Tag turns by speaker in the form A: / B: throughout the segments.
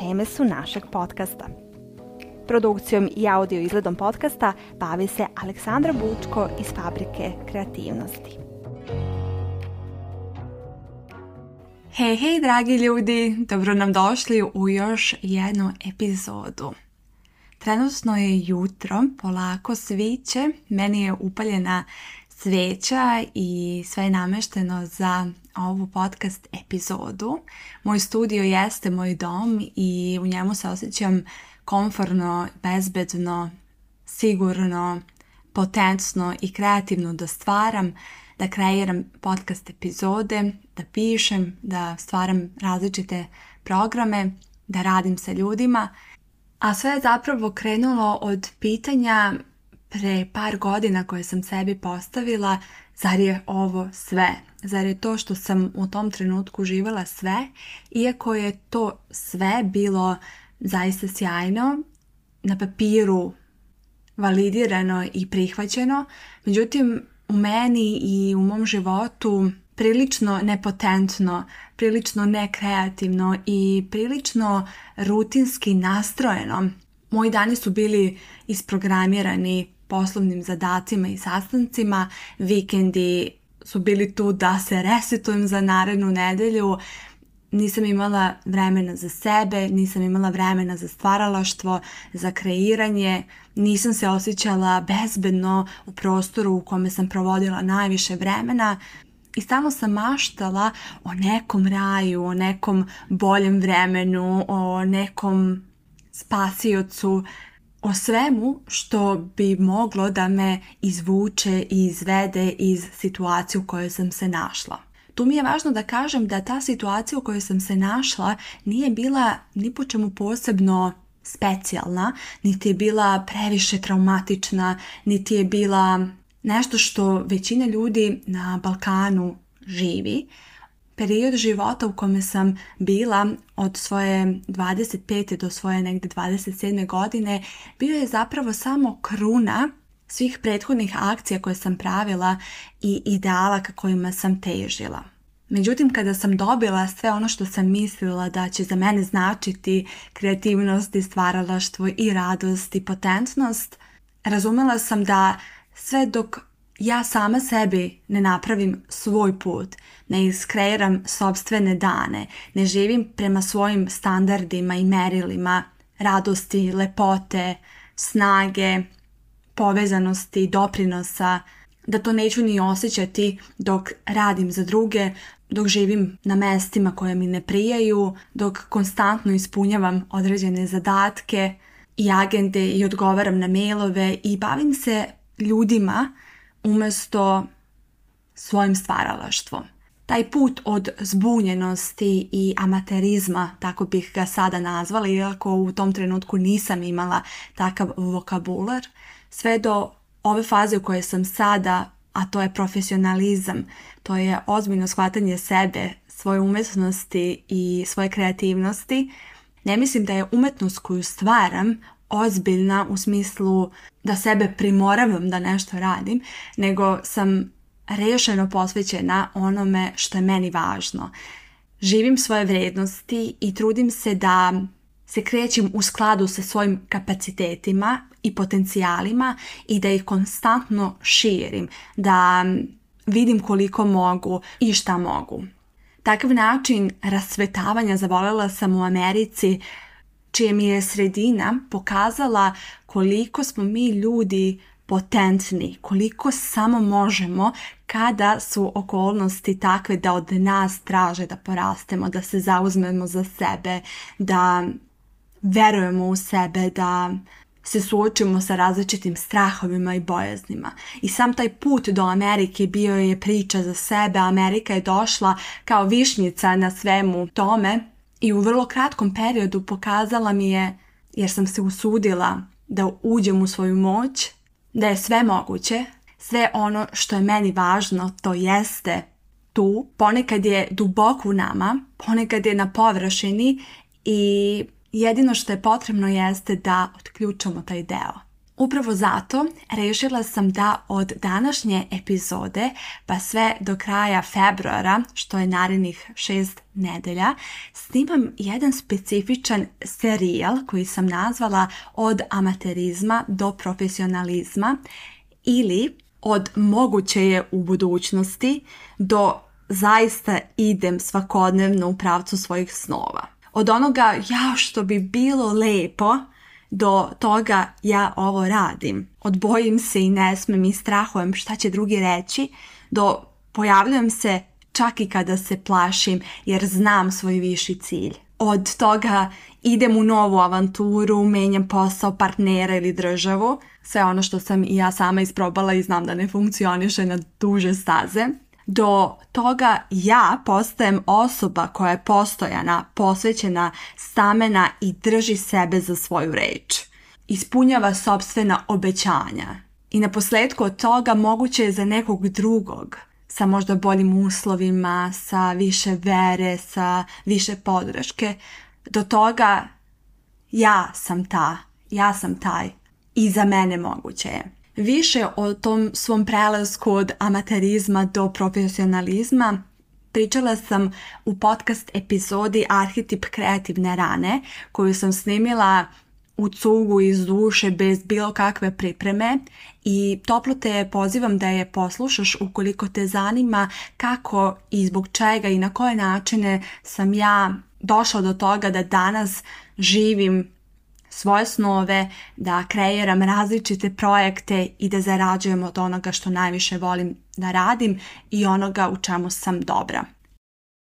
A: teme su našeg podcasta. Produkcijom i audio izgledom podcasta bavi se Aleksandra Bučko iz Fabrike kreativnosti.
B: Hej, hej, dragi ljudi! Dobro nam došli u još jednu epizodu. Trenutno je jutro, polako sviće, meni je upaljena cveća i sve je namešteno za ovu podcast epizodu. Moj studio jeste moj dom i u njemu se osjećam komforno, bezbedno, sigurno, potentno i kreativno da stvaram, da kreiram podcast epizode, da pišem, da stvaram različite programe, da radim sa ljudima. A sve je zapravo krenulo od pitanja pre par godina koje sam sebi postavila, zar je ovo sve? Zar je to što sam u tom trenutku živala sve? Iako je to sve bilo zaista sjajno, na papiru validirano i prihvaćeno, međutim u meni i u mom životu prilično nepotentno, prilično nekreativno i prilično rutinski nastrojeno. Moji dani su bili isprogramirani poslovnim zadacima i sastancima. Vikendi su bili tu da se resetujem za narednu nedelju. Nisam imala vremena za sebe, nisam imala vremena za stvaralaštvo, za kreiranje, nisam se osjećala bezbedno u prostoru u kome sam provodila najviše vremena i samo sam maštala o nekom raju, o nekom boljem vremenu, o nekom spasiocu o svemu što bi moglo da me izvuče i izvede iz situacije u kojoj sam se našla. Tu mi je važno da kažem da ta situacija u kojoj sam se našla nije bila ni po čemu posebno specijalna, niti je bila previše traumatična, niti je bila nešto što većina ljudi na Balkanu živi period života u kome sam bila od svoje 25. do svoje negde 27. godine bio je zapravo samo kruna svih prethodnih akcija koje sam pravila i ideala ka kojima sam težila. Međutim, kada sam dobila sve ono što sam mislila da će za mene značiti kreativnost i stvaralaštvo i radost i potentnost, razumela sam da sve dok ja sama sebi ne napravim svoj put, ne iskreiram sobstvene dane, ne živim prema svojim standardima i merilima radosti, lepote, snage, povezanosti, doprinosa, da to neću ni osjećati dok radim za druge, dok živim na mestima koje mi ne prijaju, dok konstantno ispunjavam određene zadatke i agende i odgovaram na mailove i bavim se ljudima umjesto svojim stvaralaštvom. Taj put od zbunjenosti i amaterizma, tako bih ga sada nazvala, iako u tom trenutku nisam imala takav vokabular, sve do ove faze u kojoj sam sada, a to je profesionalizam, to je ozbiljno shvatanje sebe, svoje umjetnosti i svoje kreativnosti, ne mislim da je umetnost koju stvaram ozbiljna u smislu da sebe primoravam da nešto radim, nego sam rešeno posvećena onome što je meni važno. Živim svoje vrednosti i trudim se da se krećem u skladu sa svojim kapacitetima i potencijalima i da ih konstantno širim, da vidim koliko mogu i šta mogu. Takav način rasvetavanja zavolela sam u Americi Čije mi je sredina pokazala koliko smo mi ljudi potentni, koliko samo možemo kada su okolnosti takve da od nas traže da porastemo, da se zauzmemo za sebe, da verujemo u sebe, da se suočimo sa različitim strahovima i bojaznima. I sam taj put do Amerike bio je priča za sebe. Amerika je došla kao višnjica na svemu tome i u vrlo kratkom periodu pokazala mi je, jer sam se usudila da uđem u svoju moć, da je sve moguće, sve ono što je meni važno, to jeste tu, ponekad je duboko u nama, ponekad je na površini i jedino što je potrebno jeste da otključamo taj deo. Upravo zato rešila sam da od današnje epizode pa sve do kraja februara, što je narednih šest nedelja, snimam jedan specifičan serijal koji sam nazvala od amaterizma do profesionalizma ili od moguće je u budućnosti do zaista idem svakodnevno u pravcu svojih snova. Od onoga ja što bi bilo lepo do toga ja ovo radim. Odbojim se i ne smem i strahujem šta će drugi reći do pojavljujem se čak i kada se plašim jer znam svoj viši cilj. Od toga idem u novu avanturu, menjam posao, partnera ili državu. Sve ono što sam i ja sama isprobala i znam da ne funkcioniše na duže staze do toga ja postajem osoba koja je postojana, posvećena, stamena i drži sebe za svoju reč. Ispunjava sobstvena obećanja. I na posljedku od toga moguće je za nekog drugog, sa možda boljim uslovima, sa više vere, sa više podrške. Do toga ja sam ta, ja sam taj i za mene moguće je više o tom svom prelasku od amaterizma do profesionalizma Pričala sam u podcast epizodi Arhetip kreativne rane koju sam snimila u cugu iz duše bez bilo kakve pripreme i toplo te pozivam da je poslušaš ukoliko te zanima kako i zbog čega i na koje načine sam ja došla do toga da danas živim svoje snove, da kreiram različite projekte i da zarađujem od onoga što najviše volim da radim i onoga u čemu sam dobra.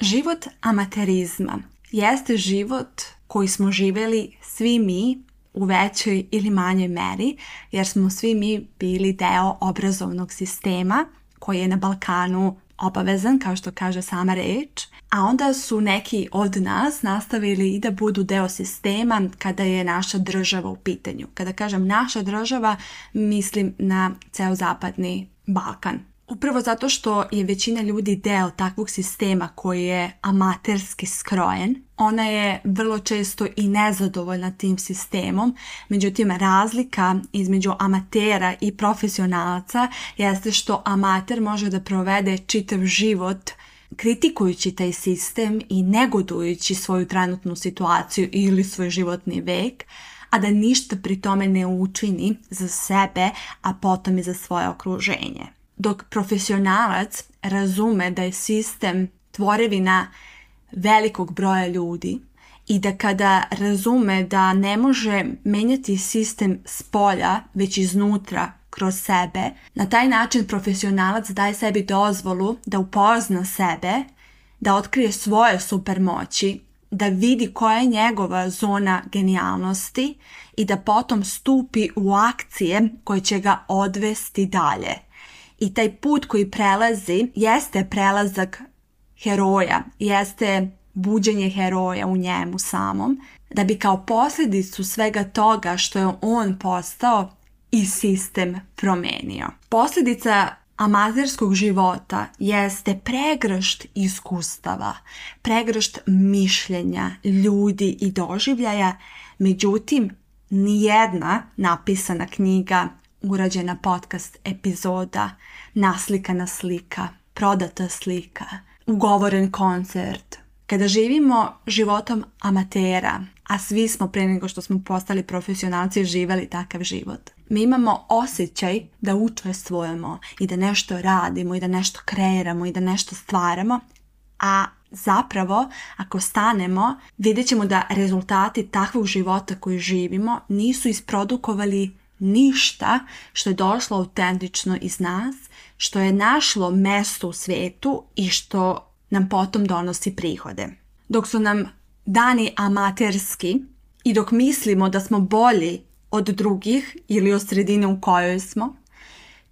B: Život amaterizma jeste život koji smo živjeli svi mi u većoj ili manjoj meri, jer smo svi mi bili deo obrazovnog sistema koji je na Balkanu obavezan, kao što kaže sama reč, a onda su neki od nas nastavili i da budu deo sistema kada je naša država u pitanju. Kada kažem naša država, mislim na ceo zapadni Balkan. Upravo zato što je većina ljudi deo takvog sistema koji je amaterski skrojen, ona je vrlo često i nezadovoljna tim sistemom. Međutim, razlika između amatera i profesionalca jeste što amater može da provede čitav život kritikujući taj sistem i negodujući svoju trenutnu situaciju ili svoj životni vek, a da ništa pri tome ne učini za sebe, a potom i za svoje okruženje dok profesionalac razume da je sistem tvorevina velikog broja ljudi i da kada razume da ne može menjati sistem s polja, već iznutra, kroz sebe, na taj način profesionalac daje sebi dozvolu da upozna sebe, da otkrije svoje supermoći, da vidi koja je njegova zona genijalnosti i da potom stupi u akcije koje će ga odvesti dalje i taj put koji prelazi jeste prelazak heroja, jeste buđenje heroja u njemu samom, da bi kao posljedicu svega toga što je on postao i sistem promenio. Posljedica amaterskog života jeste pregršt iskustava, pregršt mišljenja, ljudi i doživljaja, međutim, nijedna napisana knjiga urađena podcast epizoda, naslikana slika, prodata slika, ugovoren koncert. Kada živimo životom amatera, a svi smo prije nego što smo postali profesionalci živjeli takav život, mi imamo osjećaj da učestvujemo i da nešto radimo i da nešto kreiramo i da nešto stvaramo, a zapravo ako stanemo vidjet ćemo da rezultati takvog života koji živimo nisu isprodukovali ništa što je došlo autentično iz nas, što je našlo mesto u svijetu i što nam potom donosi prihode. Dok su nam dani amaterski i dok mislimo da smo bolji od drugih ili od sredine u kojoj smo,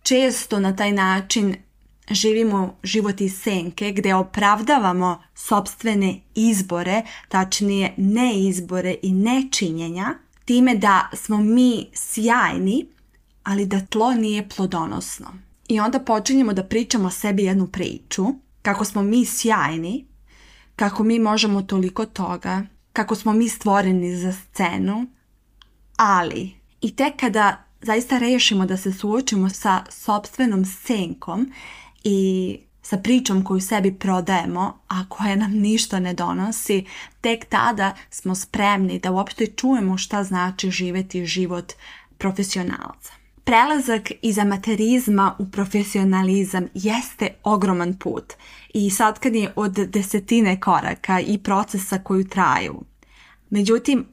B: često na taj način živimo život iz senke gdje opravdavamo sobstvene izbore, tačnije neizbore i nečinjenja, time da smo mi sjajni, ali da tlo nije plodonosno. I onda počinjemo da pričamo o sebi jednu priču, kako smo mi sjajni, kako mi možemo toliko toga, kako smo mi stvoreni za scenu, ali i tek kada zaista rešimo da se suočimo sa sobstvenom senkom i sa pričom koju sebi prodajemo, a koja nam ništa ne donosi, tek tada smo spremni da uopšte čujemo šta znači živeti život profesionalca. Prelazak iz amaterizma u profesionalizam jeste ogroman put i satkan je od desetine koraka i procesa koju traju. Međutim,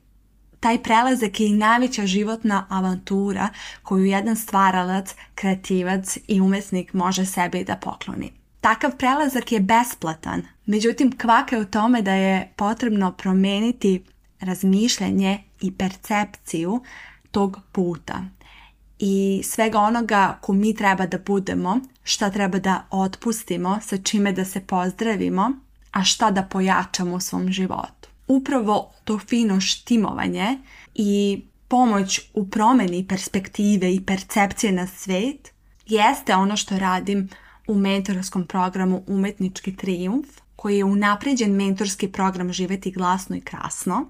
B: taj prelazak je i najveća životna avantura koju jedan stvaralac, kreativac i umetnik može sebi da pokloni. Takav prelazak je besplatan. Međutim, kvaka je u tome da je potrebno promijeniti razmišljanje i percepciju tog puta i svega onoga ko mi treba da budemo, šta treba da otpustimo, sa čime da se pozdravimo, a šta da pojačamo u svom životu. Upravo to fino štimovanje i pomoć u promjeni perspektive i percepcije na svet jeste ono što radim u mentorskom programu Umetnički Triumf, koji je unapređen mentorski program Živeti glasno i krasno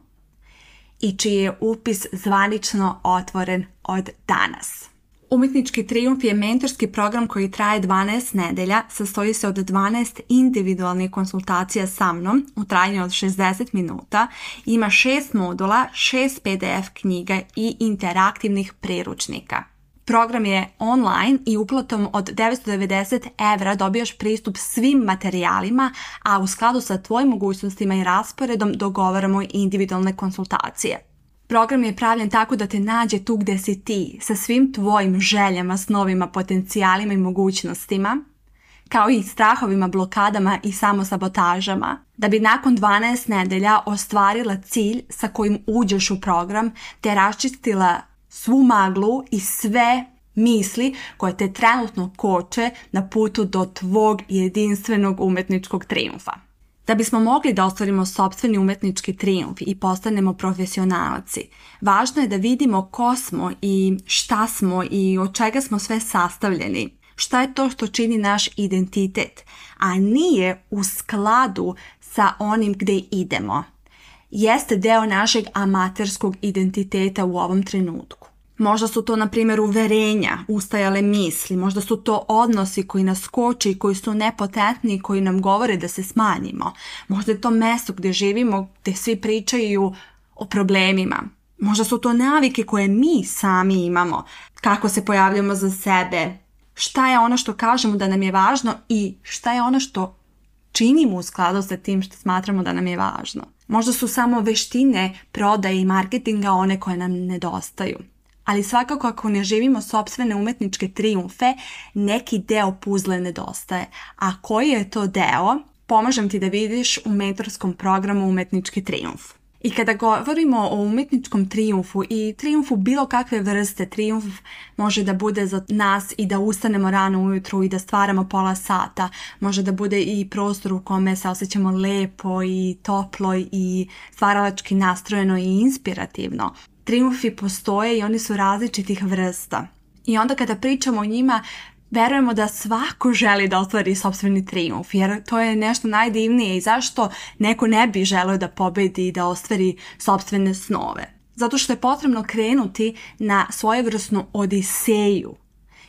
B: i čiji je upis zvanično otvoren od danas. Umetnički Triumf je mentorski program koji traje 12 nedelja, sastoji se od 12 individualnih konsultacija sa mnom u trajanju od 60 minuta, ima 6 modula, 6 PDF knjiga i interaktivnih priručnika. Program je online i uplatom od 990 evra dobijaš pristup svim materijalima, a u skladu sa tvojim mogućnostima i rasporedom dogovaramo individualne konsultacije. Program je pravljen tako da te nađe tu gdje si ti, sa svim tvojim željama, snovima, potencijalima i mogućnostima, kao i strahovima, blokadama i samosabotažama, da bi nakon 12 nedelja ostvarila cilj sa kojim uđeš u program te raščistila svu maglu i sve misli koje te trenutno koče na putu do tvog jedinstvenog umetničkog triumfa. Da bismo mogli da ostvarimo sobstveni umetnički trijumf i postanemo profesionalci, važno je da vidimo ko smo i šta smo i od čega smo sve sastavljeni. Šta je to što čini naš identitet, a nije u skladu sa onim gdje idemo jeste deo našeg amaterskog identiteta u ovom trenutku. Možda su to, na primjer, uverenja, ustajale misli, možda su to odnosi koji nas koči koji su nepotentni i koji nam govore da se smanjimo. Možda je to mesto gdje živimo, gdje svi pričaju o problemima. Možda su to navike koje mi sami imamo, kako se pojavljamo za sebe, šta je ono što kažemo da nam je važno i šta je ono što činimo u skladu sa tim što smatramo da nam je važno. Možda su samo veštine prodaje i marketinga one koje nam nedostaju. Ali svakako ako ne živimo sobstvene umetničke triumfe, neki deo puzle nedostaje. A koji je to deo? Pomažem ti da vidiš u mentorskom programu Umetnički triumf. I kada govorimo o umjetničkom trijumfu i trijumfu bilo kakve vrste, trijumf može da bude za nas i da ustanemo rano ujutru i da stvaramo pola sata, može da bude i prostor u kome se osjećamo lepo i toplo i stvaralački nastrojeno i inspirativno. Trijumfi postoje i oni su različitih vrsta. I onda kada pričamo o njima, verujemo da svako želi da ostvari sobstveni triumf, jer to je nešto najdivnije i zašto neko ne bi želeo da pobedi i da ostvari sobstvene snove. Zato što je potrebno krenuti na svojevrsnu odiseju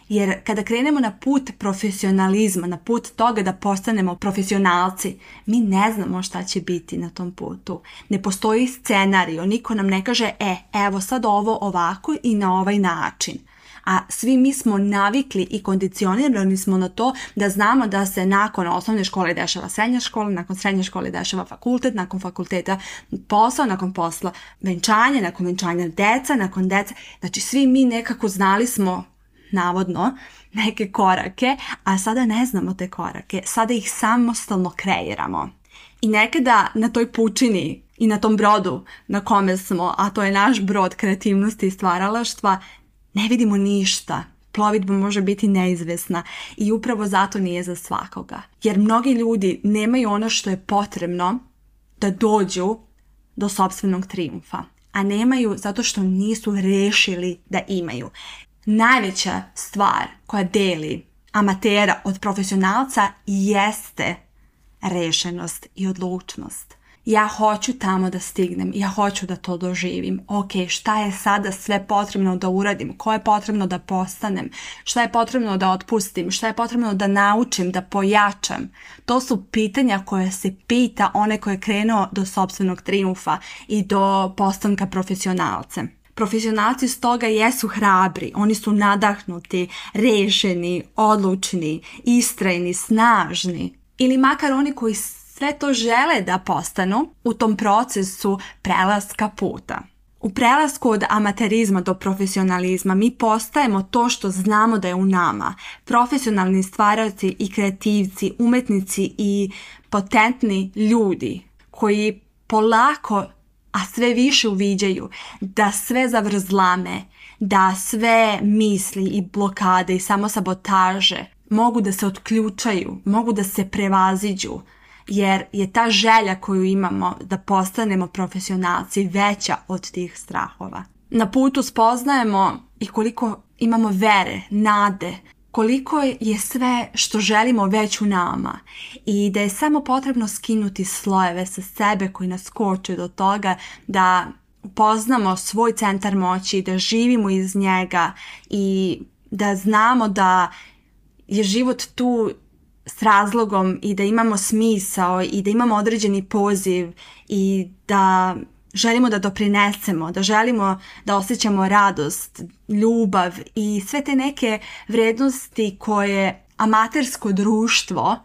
B: jer kada krenemo na put profesionalizma, na put toga da postanemo profesionalci, mi ne znamo šta će biti na tom putu. Ne postoji scenario, niko nam ne kaže e, evo sad ovo ovako i na ovaj način a svi mi smo navikli i kondicionirani smo na to da znamo da se nakon osnovne škole dešava srednja škola, nakon srednje škole dešava fakultet, nakon fakulteta posao, nakon posla venčanje, nakon venčanja deca, nakon deca. Znači svi mi nekako znali smo navodno neke korake, a sada ne znamo te korake, sada ih samostalno kreiramo. I nekada na toj pučini i na tom brodu na kome smo, a to je naš brod kreativnosti i stvaralaštva, ne vidimo ništa. Plovidba može biti neizvesna i upravo zato nije za svakoga. Jer mnogi ljudi nemaju ono što je potrebno da dođu do sobstvenog triumfa. A nemaju zato što nisu rešili da imaju. Najveća stvar koja deli amatera od profesionalca jeste rešenost i odlučnost ja hoću tamo da stignem, ja hoću da to doživim. Ok, šta je sada sve potrebno da uradim, Koje je potrebno da postanem, šta je potrebno da otpustim, šta je potrebno da naučim, da pojačam. To su pitanja koje se pita one koje je krenuo do sobstvenog triumfa i do postanka profesionalce. Profesionalci stoga jesu hrabri, oni su nadahnuti, reženi, odlučni, istrajni, snažni. Ili makar oni koji sve to žele da postanu u tom procesu prelaska puta. U prelasku od amaterizma do profesionalizma mi postajemo to što znamo da je u nama. Profesionalni stvaraci i kreativci, umetnici i potentni ljudi koji polako, a sve više uviđaju da sve zavrzlame, da sve misli i blokade i samo sabotaže mogu da se otključaju, mogu da se prevaziđu, jer je ta želja koju imamo da postanemo profesionalci veća od tih strahova. Na putu spoznajemo i koliko imamo vere, nade, koliko je sve što želimo već u nama i da je samo potrebno skinuti slojeve sa sebe koji nas koče do toga da poznamo svoj centar moći, da živimo iz njega i da znamo da je život tu s razlogom i da imamo smisao i da imamo određeni poziv i da želimo da doprinesemo, da želimo da osjećamo radost, ljubav i sve te neke vrednosti koje amatersko društvo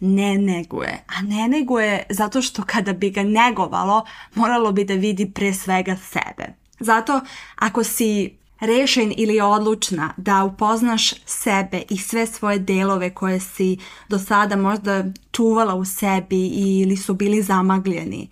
B: ne neguje. A ne neguje zato što kada bi ga negovalo, moralo bi da vidi pre svega sebe. Zato ako si rešen ili odlučna da upoznaš sebe i sve svoje delove koje si do sada možda čuvala u sebi ili su bili zamagljeni.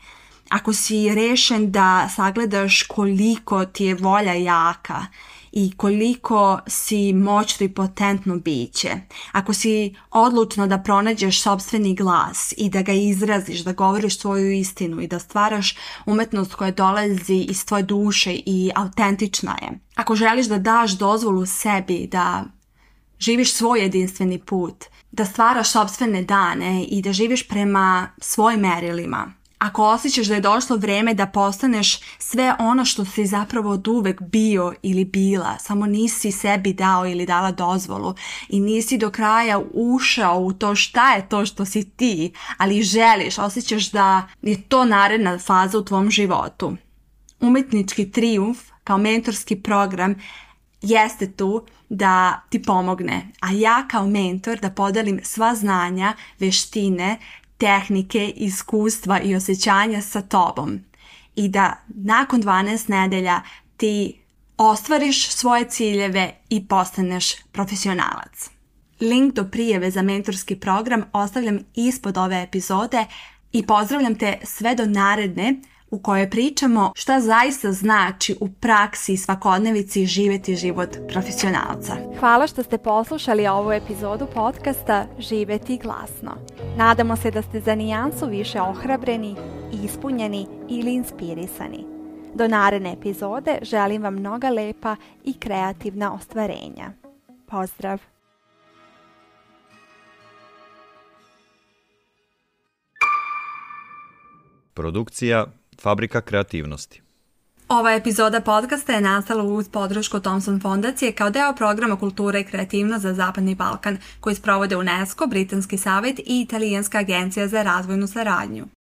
B: Ako si rešen da sagledaš koliko ti je volja jaka i koliko si moćno i potentno biće. Ako si odlučno da pronađeš sobstveni glas i da ga izraziš, da govoriš svoju istinu i da stvaraš umetnost koja dolazi iz tvoje duše i autentična je. Ako želiš da daš dozvolu sebi da živiš svoj jedinstveni put, da stvaraš sobstvene dane i da živiš prema svojim merilima, ako osjećaš da je došlo vrijeme da postaneš sve ono što si zapravo od uvek bio ili bila, samo nisi sebi dao ili dala dozvolu i nisi do kraja ušao u to šta je to što si ti, ali želiš, osjećaš da je to naredna faza u tvom životu. Umetnički trijumf kao mentorski program jeste tu da ti pomogne, a ja kao mentor da podelim sva znanja, veštine, tehnike, iskustva i osjećanja sa tobom i da nakon 12 nedelja ti ostvariš svoje ciljeve i postaneš profesionalac. Link do prijeve za mentorski program ostavljam ispod ove epizode i pozdravljam te sve do naredne u kojoj pričamo šta zaista znači u praksi i svakodnevici živeti život profesionalca.
A: Hvala što ste poslušali ovu epizodu podcasta Živeti glasno. Nadamo se da ste za nijansu više ohrabreni, ispunjeni ili inspirisani. Do naredne epizode želim vam mnoga lepa i kreativna ostvarenja. Pozdrav!
C: Produkcija Fabrika kreativnosti.
D: Ova epizoda podcasta je nastala uz podršku Thomson fondacije kao deo programa Kultura i kreativnost za Zapadni Balkan koji sprovode UNESCO, Britanski savjet i Italijanska agencija za razvojnu saradnju.